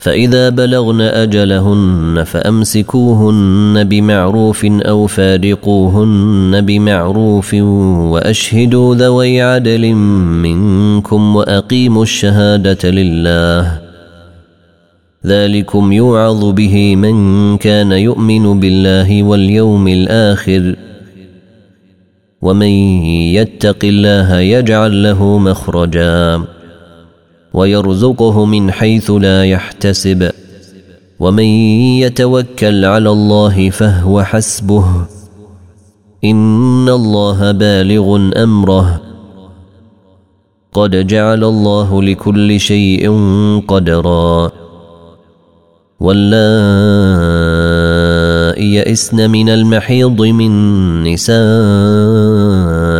فإذا بلغن أجلهن فأمسكوهن بمعروف أو فارقوهن بمعروف وأشهدوا ذوي عدل منكم وأقيموا الشهادة لله. ذلكم يوعظ به من كان يؤمن بالله واليوم الآخر. ومن يتق الله يجعل له مخرجاً. ويرزقه من حيث لا يحتسب. ومن يتوكل على الله فهو حسبه. إن الله بالغ أمره. قد جعل الله لكل شيء قدرا. واللائي يئسن من المحيض من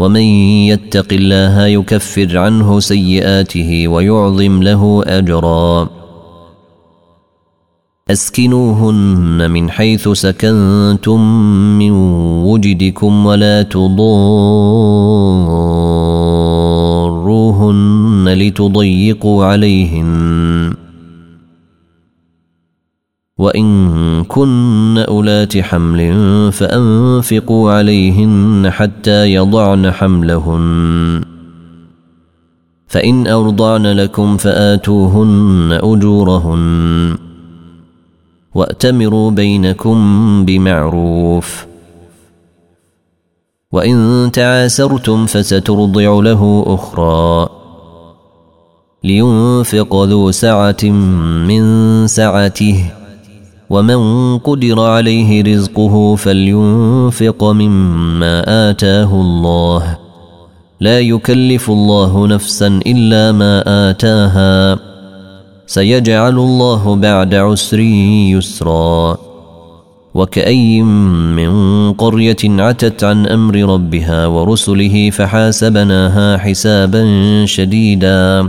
ومن يتق الله يكفر عنه سيئاته ويعظم له أجرا. أسكنوهن من حيث سكنتم من وجدكم ولا تضاروهن لتضيقوا عليهن. وإن كن أولات حمل فأنفقوا عليهن حتى يضعن حملهن. فإن أرضعن لكم فآتوهن أجورهن. وأتمروا بينكم بمعروف. وإن تعاسرتم فسترضع له أخرى. لينفق ذو سعة من سعته. ومن قدر عليه رزقه فلينفق مما آتاه الله. لا يكلف الله نفسا إلا ما آتاها. سيجعل الله بعد عسر يسرا. وكأي من قرية عتت عن أمر ربها ورسله فحاسبناها حسابا شديدا.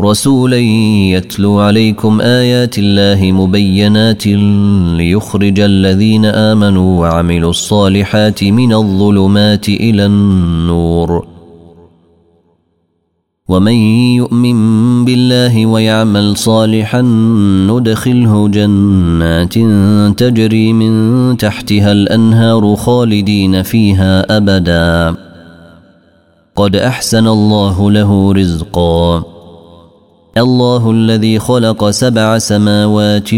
رسولا يتلو عليكم آيات الله مبينات ليخرج الذين آمنوا وعملوا الصالحات من الظلمات إلى النور. ومن يؤمن بالله ويعمل صالحا ندخله جنات تجري من تحتها الأنهار خالدين فيها ابدا. قد أحسن الله له رزقا. الله الذي خلق سبع سماوات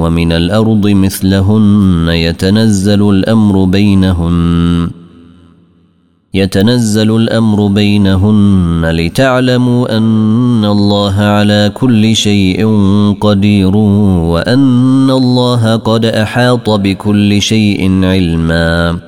ومن الأرض مثلهن يتنزل الأمر بينهن يتنزل الأمر بينهن لتعلموا أن الله على كل شيء قدير وأن الله قد أحاط بكل شيء علما